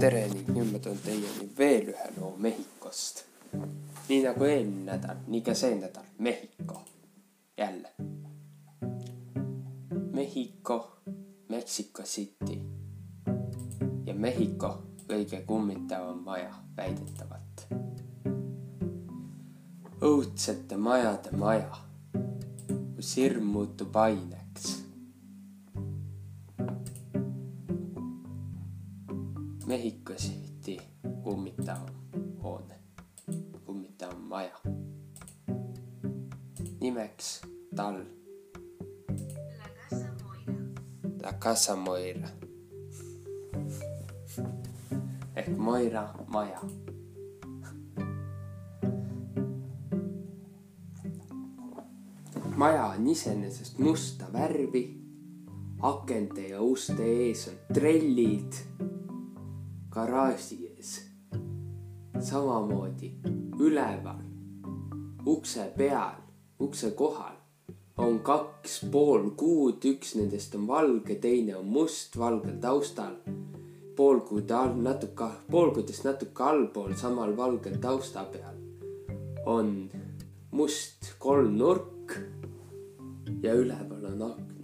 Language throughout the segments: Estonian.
tere ning nüüd ma toon teieni veel ühe loo Mehhikost. nii nagu eelmine nädal, nii ka see nädal Mehhiko, jälle. Mehhiko, Mexico City ja Mehhiko kõige kummitavam maja väidetavalt. õudsete majade maja, kus hirm muutub aineks Mehhiko City kummitavam hoone, kummitavam maja. nimeks tal. La Casa Moira ehk Moira maja. maja on iseenesest musta värvi. akende ja uste ees on trellid. Garaaži ees samamoodi üleval ukse peal, ukse kohal on kaks pool kuud, üks nendest on valge, teine on must valgel taustal. poolkuud all natuke, poolkuudest natuke allpool samal valgel tausta peal on must kolmnurk ja üleval on aknad.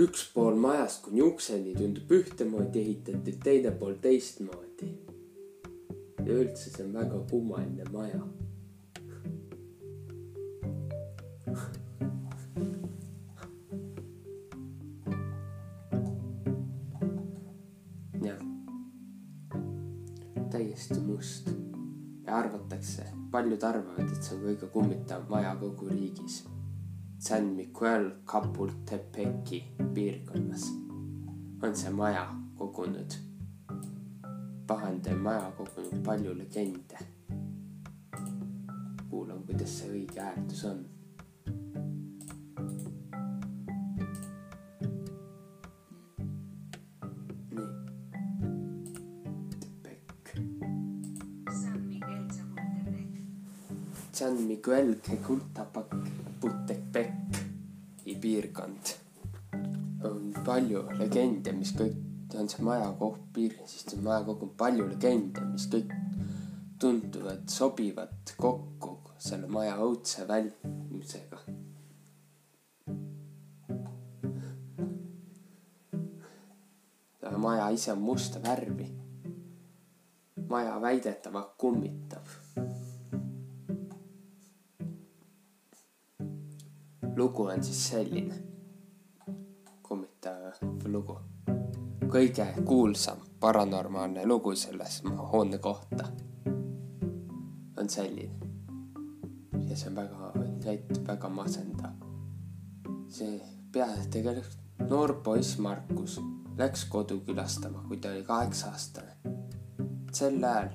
Üks pool majast kuni ukseni tundub ühtemoodi ehitatud, teine pool teistmoodi. ja üldse see on väga kummaline maja jah, täiesti must ja arvatakse, paljud arvavad, et see on kõige kummitavam maja kogu riigis. San Miguel Capultepeci piirkonnas on see maja kogunud, pahandel maja kogunud palju legende. kuulan, kuidas see õige hääldus on. San Miguel Chapultepec. San Miguel Quecultapec piirkond. on palju legende, mis kõik, on see maja koht piir, siis see maja kogub palju legende, mis kõik tunduvad, sobivad kokku selle maja õudse väljumisega. maja ise on musta värvi. maja väidetavalt kummitab lugu on siis selline, kummitav lugu. kõige kuulsam paranormaalne lugu selles hoone kohta on selline. ja see on väga, näitab väga masendav. see pea, tegelikult noor poiss Markus läks kodu külastama, kui ta oli kaheksa aastane. sel ajal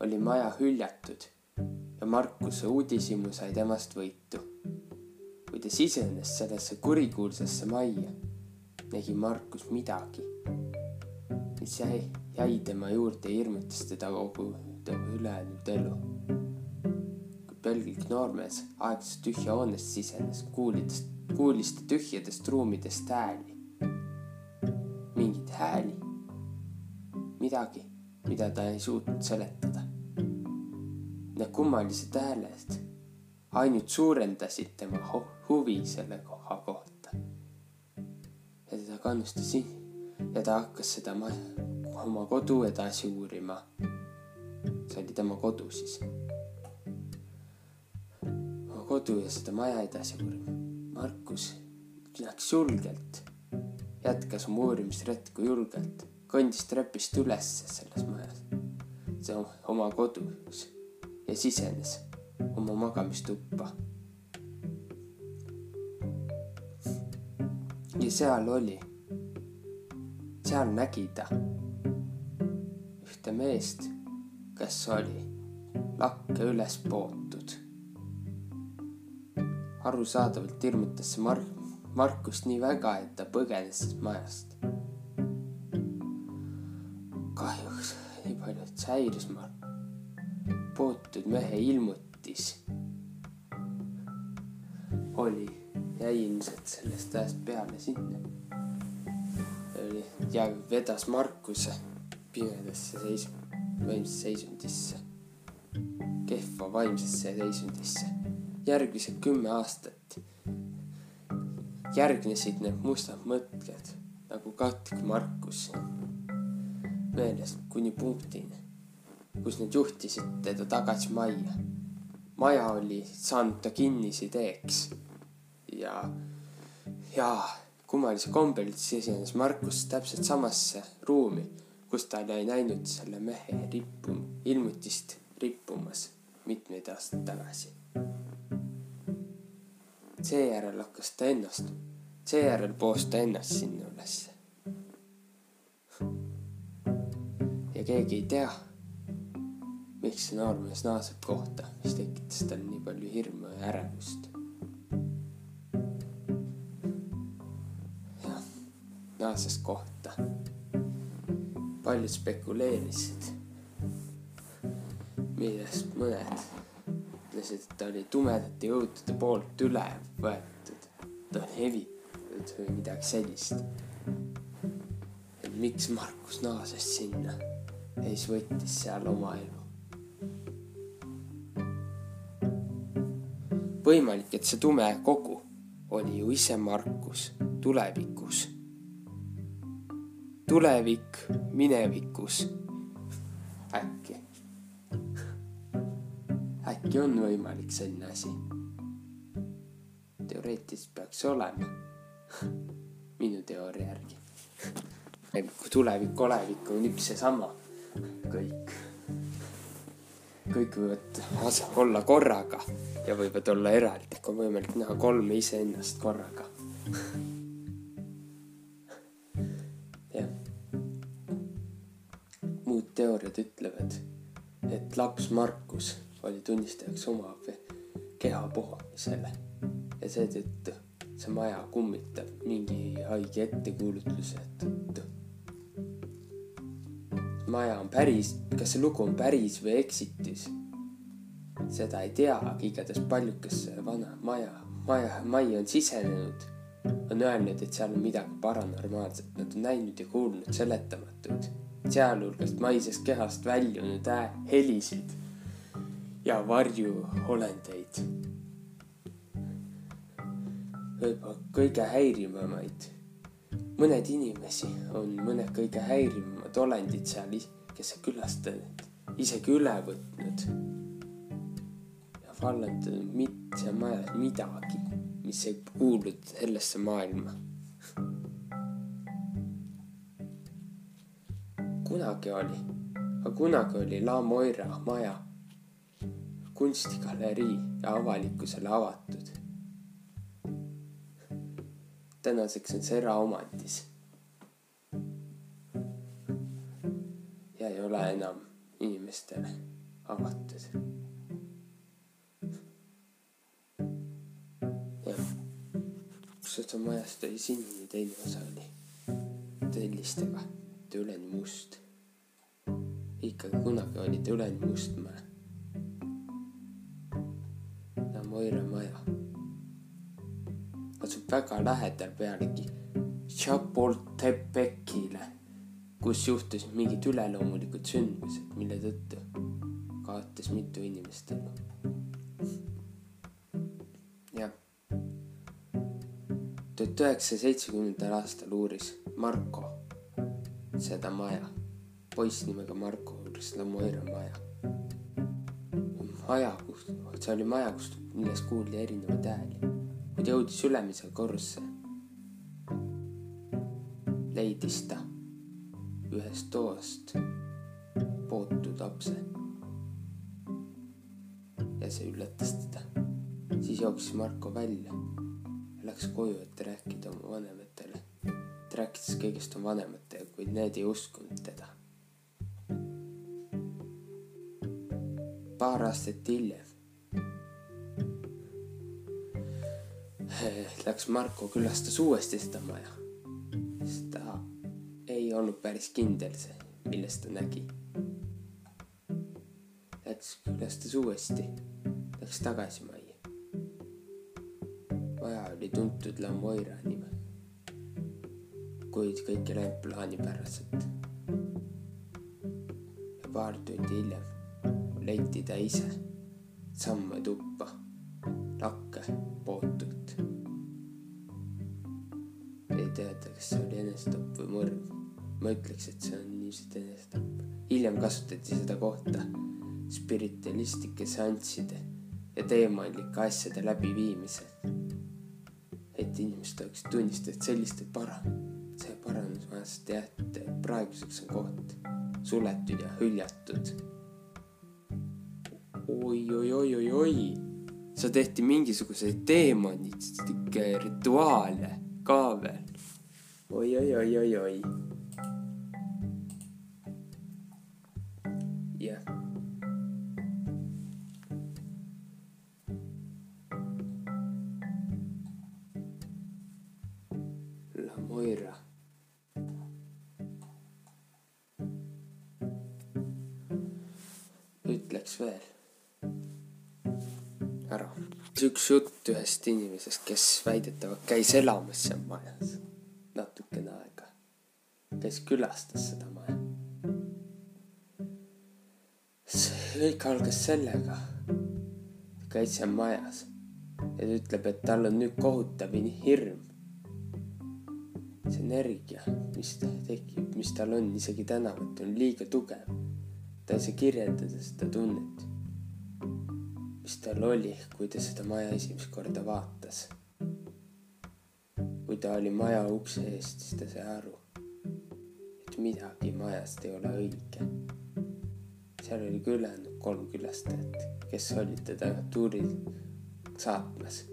oli maja hüljatud ja Markuse uudishimu sai temast võitu kui ta sisenes sellesse kurikuulsasse majja, nägi Markus midagi, mis jäi, jäi tema juurde ja hirmutas teda kogu tema ülejäänud elu. kui pelglik noormees aeglaselt tühja hoonest sisenes, kuulides, kuulis ta tühjadest ruumidest hääli. mingeid hääli, midagi, mida ta ei suutnud seletada. Need kummalised hääled ainult suurendasid tema ho- huvi selle koha kohta. ja teda kannustas ja ta hakkas seda ma- oma kodu edasi uurima. see oli tema kodu siis. oma kodu ja seda maja edasi uurima. Markus läks julgelt, jätkas oma uurimisretku julgelt, kõndis trepist ülesse selles majas, see oma kodus ja sisenes oma magamistuppa. Ja seal oli, seal nägi ta ühte meest, kes oli lakke üles pootud. arusaadavalt hirmutas see Mark, Markust nii väga, et ta põgenes majast. kahjuks nii palju, et see häiris Mark, pootud mehe ilmutis oli jäi ilmselt sellest ajast peale sinna. oli ja vedas Markuse pimedasse seis-, vaimsesse seisundisse, kehva vaimsesse seisundisse. järgmised kümme aastat järgnesid need mustad mõtted nagu katk Markus meelest kuni punktini, kus need juhtisid teda tagasi majja. maja oli saanud ta kinnisideeks ja, ja kummalisel kombel sisenes Markus täpselt samasse ruumi, kus ta oli näinud selle mehe rippu, ilmutist rippumas mitmeid aastaid tagasi. seejärel hakkas ta ennast, seejärel poos ta ennast sinna ülesse. ja keegi ei tea, miks see noormees naaseb kohta, mis tekitas tal nii palju hirmu ja ärevust. Naases kohta. paljud spekuleerisid, millest mõned ütlesid, et ta oli tumedate jõudude poolt üle võetud, ta on hevitatud või midagi sellist. et miks Markus naases sinna ja siis võttis seal oma elu. võimalik, et see tume kogu oli ju ise Markus tulevikus. Tulevik minevikus. äkki, äkki on võimalik selline asi? teoreetiliselt peaks olema, minu teooria järgi. tulevik, olevik on üks seesama, kõik, kõik võivad olla korraga ja võivad olla eraldi, kui on võimalik näha kolme iseennast korraga. Teooriad ütlevad, et laps Markus oli tunnistajaks oma keha puhamisele ja seetõttu see maja kummitab mingi haige ettekuulutluse tõttu. maja on päris, kas see lugu on päris või eksitus, seda ei tea, aga igatahes paljud, kes vana maja, maja, majja on sisenenud, on öelnud, et seal on midagi paranormaalset, nad on näinud ja kuulnud seletamatuid, sealhulgas maisest kehast väljunud helisid ja varjuolendeid. võib-olla kõige häirivamaid, mõned inimesi on mõned kõige häirivamad olendid seal, kes on külastanud, isegi üle võtnud ja vallandanud mit-, seal majas midagi, mis ei kuulu sellesse maailma. Kunagi oli, aga kunagi oli La Moira maja kunstigalerii ja avalikkusele avatud. tänaseks on see eraomandis. ja ei ole enam inimestele avatud. jah, kus seda majast oli sinine, teine osa oli tellistega, ta üleni must. ikkagi kunagi oli ta üleni must maja. ja Moira maja asub väga lähedal pealegi Chapultepecile, kus juhtusid mingid üleloomulikud sündmused, mille tõttu kaotas mitu inimest elu. jah. tuhat üheksasaja seitsmekümnendal aastal uuris Marko seda maja, poiss nimega Marko Moira maja. maja, kus, see oli maja, kus, millest kuuldi erinevaid hääli kui ta jõudis ülemisele korrusse, leidis ta ühest toast pootud lapse. ja see üllatas teda. siis jooksis Marko välja ja läks koju, et rääkida oma vanematele. ta rääkis kõigest oma vanematele, kuid need ei uskunud teda. paar aastat hiljem läks Marko külastas uuesti seda maja, sest ta ei olnud päris kindel see, millest ta nägi. Läks külastas uuesti, läks tagasi majja. maja oli tuntud La Moira nime. Kuid kõik ei läinud plaanipäraselt. ja paar tundi hiljem leiti ta ise samme tuppa, lakke pootult. ei teata, kas see oli enesetapp või mõrv. ma ütleks, et see on ilmselt enesetapp. hiljem kasutati seda kohta spiritualistlike seansside ja teemalike asjade läbiviimisel. et inimesed oleks tunnistanud, et sellist see parandusmajast jäeti, praeguseks on koht suletud ja hüljatud. oi, oi, oi, oi, oi, seal tehti mingisuguseid teemonitlikke rituaale ka veel. oi, oi, oi, oi, oi. jah. Üks jutt ühest inimesest, kes väidetavalt käis elamas seal majas natukene aega. kes külastas seda maja. see kõik algas sellega, käis seal majas ja ta ütleb, et tal on nüüd kohutav hirm. see energia, mis tekib, mis tal on isegi tänavalt, on liiga tugev. ta ei saa kirjeldada seda tunnet, mis tal oli, kui ta seda maja esimest korda vaatas. kui ta oli maja ukse eest, siis ta sai aru, et midagi majast ei ole õige. seal oli ülejäänud kolm külastajat, kes olid teda tuuril saatmas.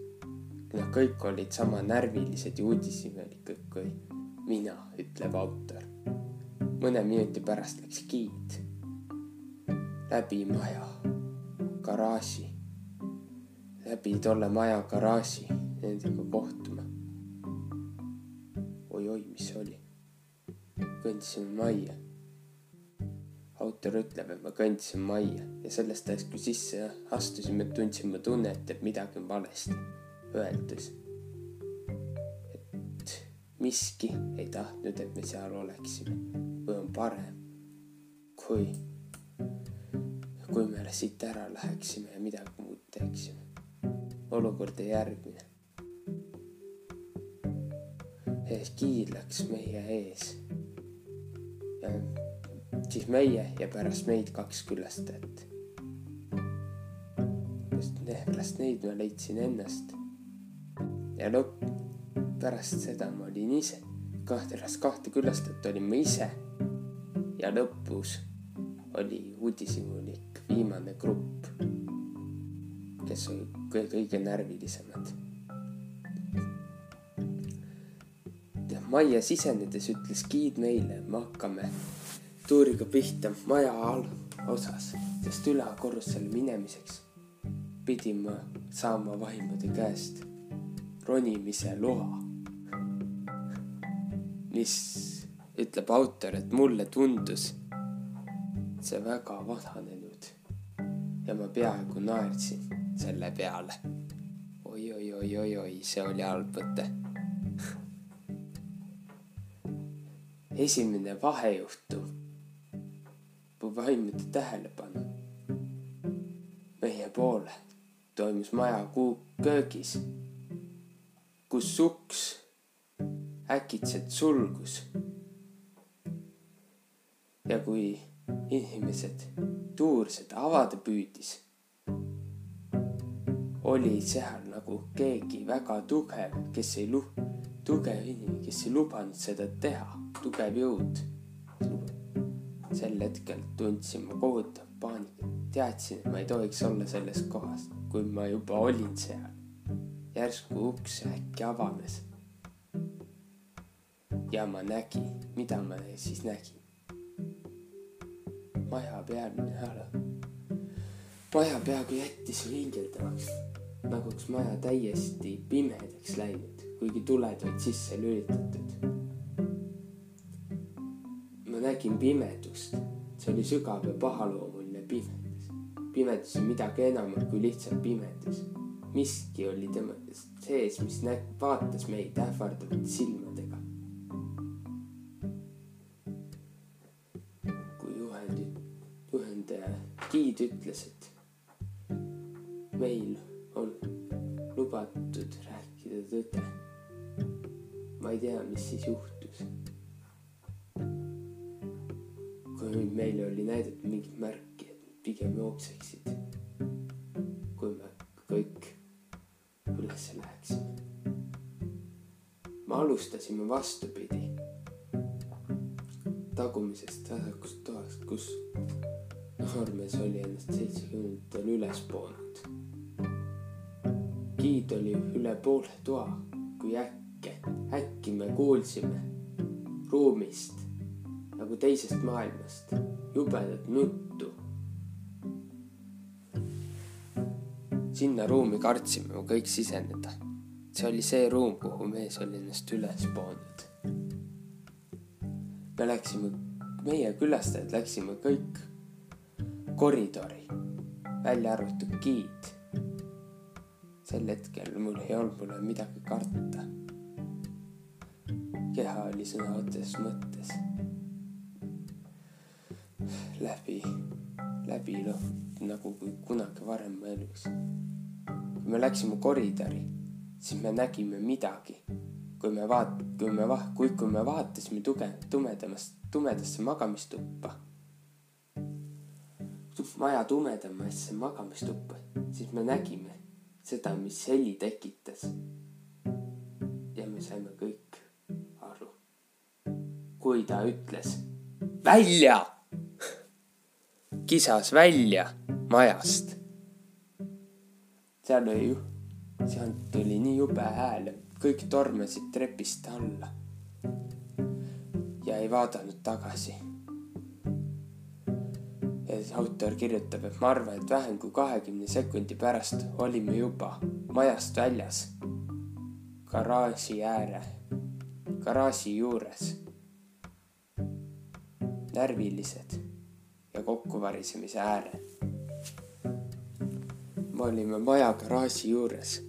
Nad kõik olid sama närvilised ja uudishimelikud kui mina, ütleb autor. mõne minuti pärast läks giid läbi maja garaaži, läbi tolle maja garaaži nendega kohtuma oi,. oi-oi, mis see oli? kõndisime majja. autor ütleb, et ma kõndisin majja ja sellest ajast, kui sisse astusime, tundsime tunnet, et midagi on valesti, öeldes, et miski ei tahtnud, et me seal oleksime või on parem, kui, kui me siit ära läheksime ja midagi muud teeksime. Olukord oli järgmine. giid läks meie ees ja siis meie ja pärast meid kaks külastajat. pärast neid ma leidsin ennast ja lõpp, pärast seda ma olin ise, kahte, kahte külastajat olin ma ise ja lõpus oli uudishimulik viimane grupp, kes oli kõige, kõige närvilisemad. majja sisenedes ütles giid meile, me hakkame tuuriga pihta maja all osas, sest ülakorrusele minemiseks pidin ma saama vaimude käest ronimise loa. mis ütleb autor, et mulle tundus see väga vananenud ja ma peaaegu naersin selle peale oi,. oi-oi-oi-oi-oi, see oli halb mõte. esimene vahejuhtum, mu vaimude tähelepanu meie poole toimus maja kuu köögis, kus uks äkitselt sulgus. ja kui inimesed tuursed avada püüdis, oli seal nagu keegi väga tugev, kes ei lu-, tugev inimene, kes ei lubanud seda teha, tugev jõud. sel hetkel tundsin ma kohutavat paanikat, teadsin, et ma ei tohiks olla selles kohas, kui ma juba olin seal. järsku uks äkki avanes. ja ma nägin, mida ma siis nägin. maja pealmine ala, maja peaaegu jättis hingeldamaks, nagu oleks maja täiesti pimedaks läinud, kuigi tuled olid sisse lülitatud. ma nägin pimedust, see oli sügav ja pahaloomuline pimedus. pimedus on midagi enamat kui lihtsalt pimedus. miski oli tema sees, mis näg-, vaatas meid ähvardavate silmadega. kui juhend, juhendaja, giid ütles, et meil lubatud rääkida tõde. ma ei tea, mis siis juhtus. kui meile oli näidatud mingit märki, et pigem jookseksid, kui me kõik üles läheksime. me alustasime vastupidi, tagumisest vasakust toast, kus noormees oli ennast seitsmekümnendatel üles poonud. Giid oli üle poole toa, kui äkki, äkki me kuulsime ruumist nagu teisest maailmast jubedat nuttu. sinna ruumi kartsime me kõik siseneda. see oli see ruum, kuhu mees oli ennast üles poonud. me läksime, meie külastajad läksime kõik koridori, välja arvatud giid. Sel hetkel mul ei olnud mulle midagi karta. keha oli sõna otseses mõttes läbi, läbi lõhkunud nagu kui kunagi varem mu elus. kui me läksime koridori, siis me nägime midagi. kui me vaat-, kui me va-, kui, kui me vaatasime tuge-, tumedamast, tumedasse magamistuppa, maja tumedamasse magamistuppa, siis me nägime seda, mis heli tekitas. ja me saime kõik aru, kui ta ütles välja, kisas välja majast. seal oli sealt tuli nii jube hääl, kõik tormasid trepist alla. Ja ei vaadanud tagasi autor kirjutab, et ma arvan, et vähem kui kahekümne sekundi pärast olime juba majast väljas, garaaži ääre, garaaži juures. närvilised ja kokkuvarisemise äärel. me olime maja garaaži juures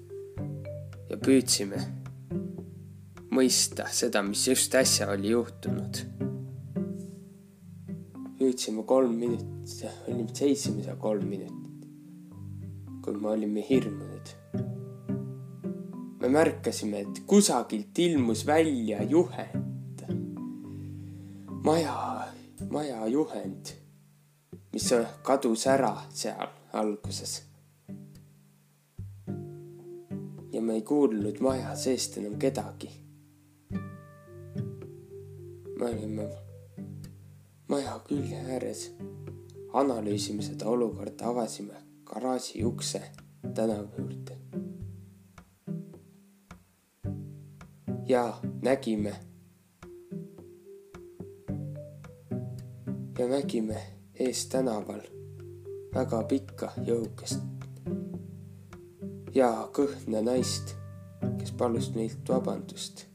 ja püüdsime mõista seda, mis just äsja oli juhtunud püüdsime kolm minutit, olime seisime seal kolm minutit, kui me olime hirmunud. me märkasime, et kusagilt ilmus välja juhend, maja, maja juhend, mis kadus ära seal alguses. ja me ei kuulnud maja seest enam kedagi. me olime maja külje ääres analüüsime seda olukorda, avasime garaaži ukse tänava juurde. ja nägime. ja nägime ees tänaval väga pikka jõukest ja kõhna naist, kes palus meilt vabandust,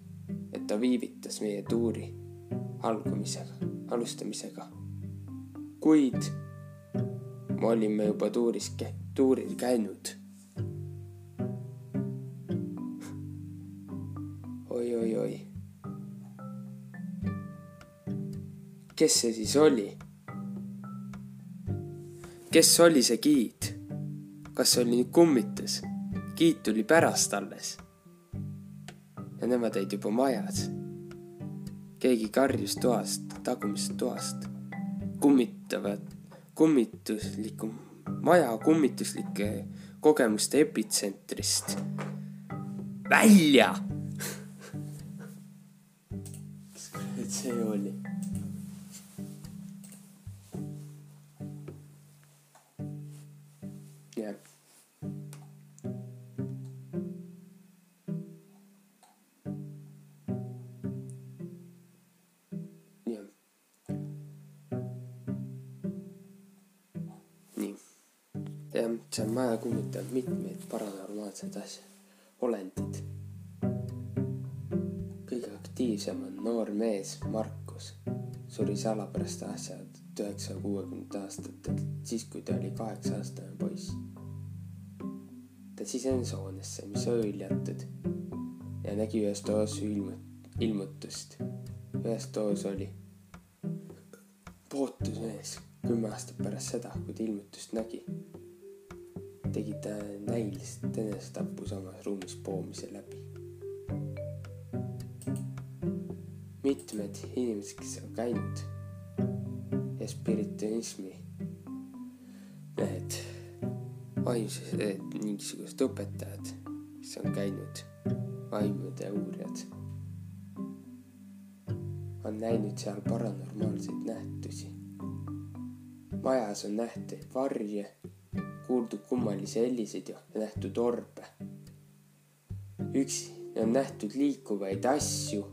et ta viivitas meie tuuri algumisega, alustamisega. kuid me olime juba tuuris, tuuril käinud oi,. oi-oi-oi. kes see siis oli? kes oli see giid? kas see oli kummitus? giid tuli pärast alles. ja nemad olid juba majas keegi karjus toast, tagumisest toast, kummitavad, kummitusliku, maja kummituslike kogemuste epitsentrist. välja. kes kurat see oli? See maja kummitanud mitmeid paranormaalseid asju, olendid. kõige aktiivsem on noor mees Markus, suri salapärast asja tuhat üheksasaja kuuekümnendate aastatel, siis kui ta oli kaheksa aastane poiss. ta sisenes hoonesse, mis oli hõljatud ja nägi ühes toas ilmut-, ilmutust. ühes toas oli pootusmees, kümme aastat pärast seda, kui ta ilmutust nägi, tegi ta näiliselt enesetappu samas ruumis poomise läbi. mitmed inimesed, kes on käinud ja spiritualismi need vaimsed, mingisugused õpetajad, kes on käinud, vaimude uurijad, on näinud seal paranormaalseid nähtusi. majas on nähtud varje, kuuldud kummalisi heliseid ja nähtud orbe. üksi on nähtud liikuvaid asju.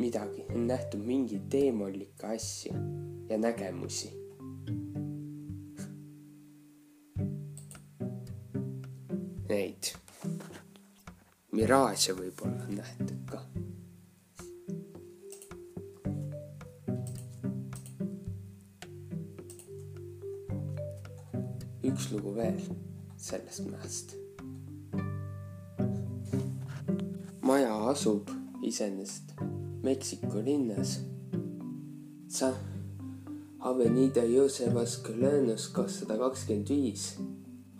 midagi, on nähtud mingeid teemantlikke asju ja nägemusi neid miraaže võib-olla sellest mäest. maja asub iseenesest Meksiko linnas. Sa Avenida Josevas Colonos kakssada kakskümmend viis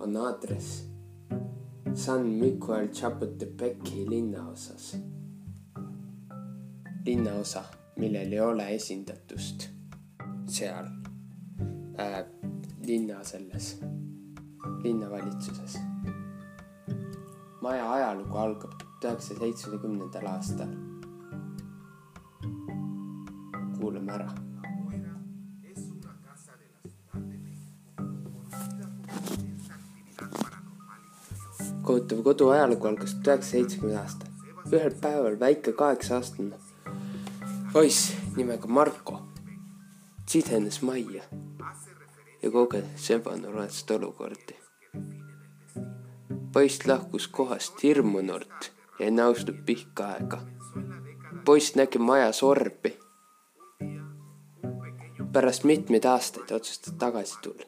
on aadress San Miguel Chapultepeci linnaosas. linnaosa, millel ei ole esindatust seal äh, linna selles, linnavalitsuses. maja ajalugu algab tuhande üheksasaja seitsmekümnendal aastal. kuulame ära kohutav kodu ajalugu algas tuhande üheksasaja seitsmekümnenda aastal. ühel päeval väike kaheksa-aastane poiss nimega Marko sisenes majja ja koges ebanormaalset olukorda. Poiss lahkus kohast hirmunult ja ei nõustunud pikka aega. poiss nägi majas orbi. pärast mitmeid aastaid otsustas tagasi tulla.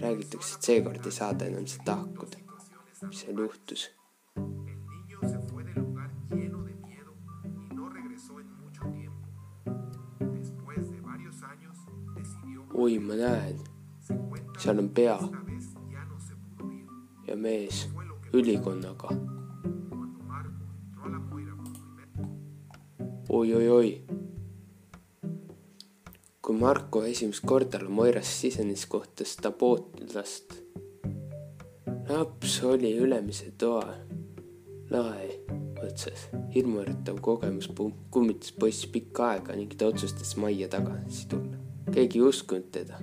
räägitakse, et seekord ei saa ta enam sealt lahkuda mis seal juhtus. Oi, ma näen, seal on pea ja mees ülikonnaga primer oi-oi-oi. kui Marko esimest korda Moirasse sisenes, kohtas ta pootlast. laps oli ülemise toa lae otsas. hirmuäratav kogemus kummitas poissi pikka aega ning ta otsustas majja tagasi tulla. keegi ei uskunud teda.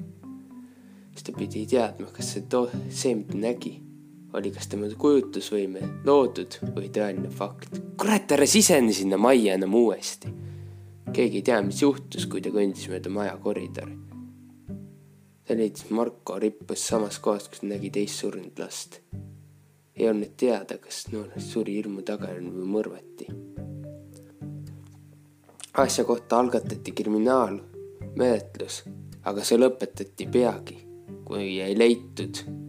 siis ta pidi teadma, kas see to-, see, mida nägi, oli kas tema kujutlusvõime loodud või tõeline fakt. kurat, ära sisene sinna majja enam uuesti. keegi ei tea, mis juhtus, kui ta kõndis mööda maja koridori. ta leidis Marko rippas samas kohas, kus nägi teist surnud last. ei olnud teada, kas noor suri hirmu tagajärjel või mõrvati. asja kohta algatati kriminaalmenetlus, aga see lõpetati peagi, kui ei leitud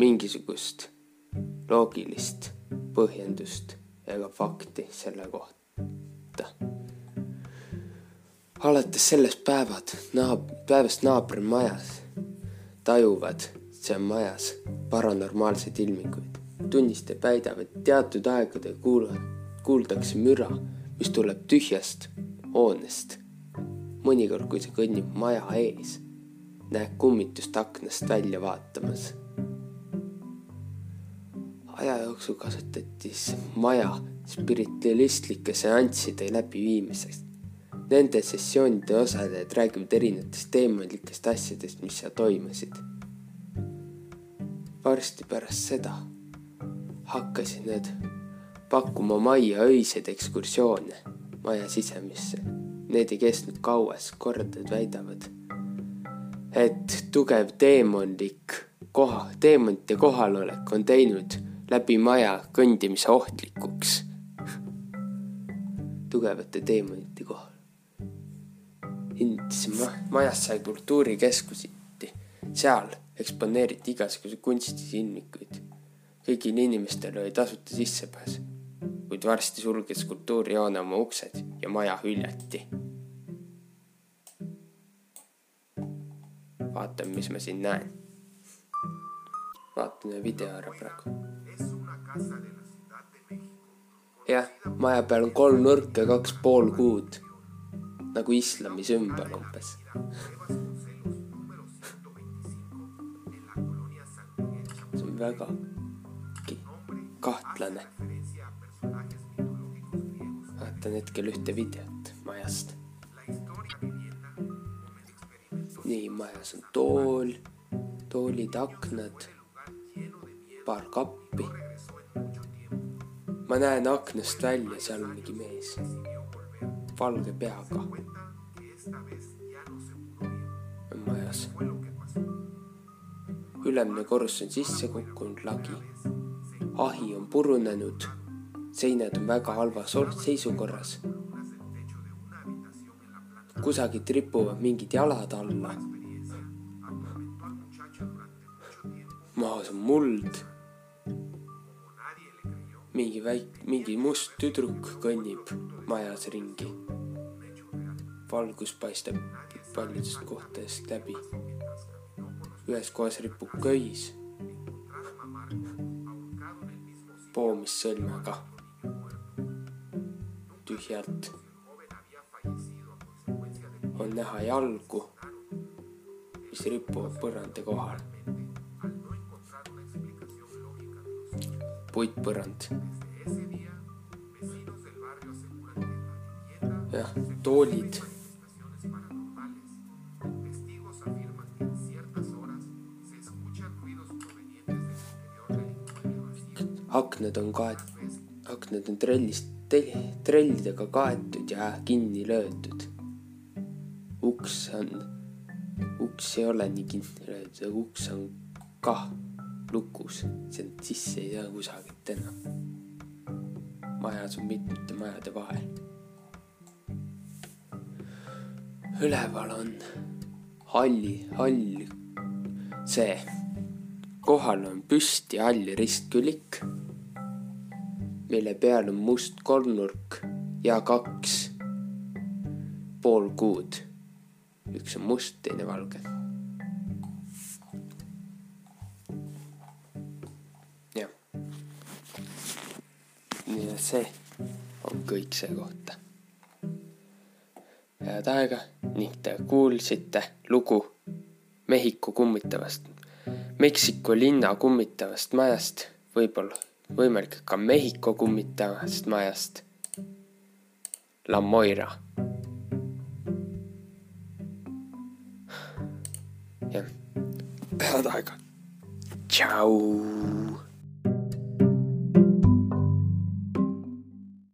mingisugust loogilist põhjendust ega fakti selle kohta. alates sellest päevad naab-, päevast naabri majas tajuvad seal majas paranormaalseid ilminguid. tunnistajad väidavad, teatud aegadel kuula-, kuuldakse müra, mis tuleb tühjast hoonest. mõnikord, kui see kõnnib maja ees, näeb kummitust aknast välja vaatamas aja jooksul kasutati maja spiritualistlike seansside läbiviimiseks. Nende sessioonide osalejad räägivad erinevatest teemantlikest asjadest, mis seal toimusid. varsti pärast seda hakkasid nad pakkuma majja öiseid ekskursioone maja sisemisse. Need ei kestnud kaua, sest kordajad väidavad, et tugev teemonlik koha, teemonite kohalolek on teinud läbi maja kõndimise ohtlikuks. tugevate teemonite kohal. endise ma-, majas sai kultuurikeskusiti, seal eksponeeriti igasuguseid kunstisilmikuid. kõigil inimestel oli tasuta sissepääs, kuid varsti sulges kultuurijoone oma uksed ja maja hüljati. vaatame, mis ma siin näen. vaatame video ära praegu. jah, maja peal on kolm nurka kaks pool kuud. nagu islami sümbol umbes. Cuevas Concelos número 125 en la colonia San Miguel Chapultepec. see on väga kahtlane. Vaatan hetkel ühte videot majast. Nii, majas on tool, toolid, aknad, paar kappi. Ma näen aknast välja, seal on mingi mees, valge peaga on majas. Ülemine korrus on sisse kukkunud lagi. ahi on purunenud, seinad on väga halvas or- seisukorras. kusagilt ripuvad mingid jalad alla. maas on muld. Mingi väik-, mingi must tüdruk kõnnib majas ringi. valgus paistab paljudest kohtadest läbi. ühes kohas ripub köis. poomissõlmega. tühjalt on näha jalgu, mis ripuvad põranda kohal. Del inmueble vacío. aknad on kaet-, aknad on trellist, trellidega kaetud ja kinni löödud. uks on, uks ei ole nii kinni löödud, uks on kah lukus, sealt sisse ei saa kusagilt enam. majas on mitmete majade vahel. üleval on halli, hall, see, kohal on püsti hall ristkülik, mille peal on must kolmnurk ja kaks poolkuud. üks on must, teine valge. See on kõik see kohta. head aega ning te kuulsite lugu Mehhiko kummitavast, Meksiko linna kummitavast majast, võib-olla võimalik ka Mehhiko kummitavast majast. La Moira. jah, head aega. tšau.